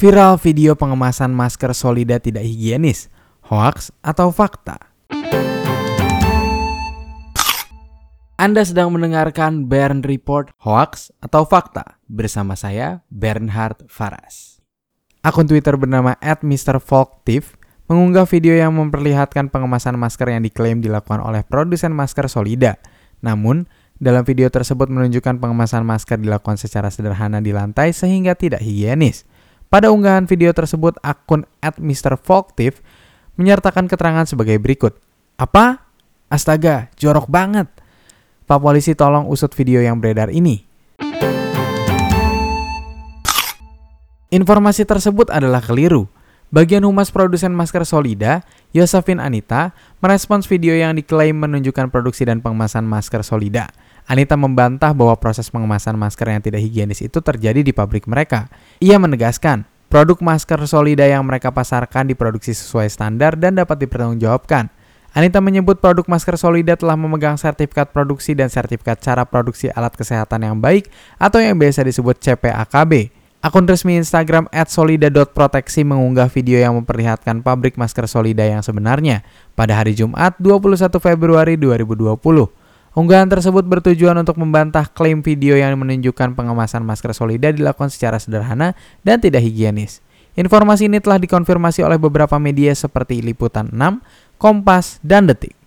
Viral video pengemasan masker Solida tidak higienis, hoax atau fakta? Anda sedang mendengarkan Bern Report Hoax atau Fakta bersama saya Bernhard Faras. Akun Twitter bernama @mrfolktif mengunggah video yang memperlihatkan pengemasan masker yang diklaim dilakukan oleh produsen masker Solida. Namun, dalam video tersebut menunjukkan pengemasan masker dilakukan secara sederhana di lantai sehingga tidak higienis. Pada unggahan video tersebut, akun @mrfolktif menyertakan keterangan sebagai berikut. Apa? Astaga, jorok banget. Pak polisi tolong usut video yang beredar ini. Informasi tersebut adalah keliru. Bagian humas produsen masker Solida, Yosefin Anita, merespons video yang diklaim menunjukkan produksi dan pengemasan masker Solida. Anita membantah bahwa proses pengemasan masker yang tidak higienis itu terjadi di pabrik mereka. Ia menegaskan, produk masker Solida yang mereka pasarkan diproduksi sesuai standar dan dapat dipertanggungjawabkan. Anita menyebut produk masker Solida telah memegang sertifikat produksi dan sertifikat cara produksi alat kesehatan yang baik atau yang biasa disebut CPAKB. Akun resmi Instagram @solida.proteksi mengunggah video yang memperlihatkan pabrik masker Solida yang sebenarnya pada hari Jumat 21 Februari 2020. Unggahan tersebut bertujuan untuk membantah klaim video yang menunjukkan pengemasan masker Solida dilakukan secara sederhana dan tidak higienis. Informasi ini telah dikonfirmasi oleh beberapa media seperti Liputan 6, Kompas, dan Detik.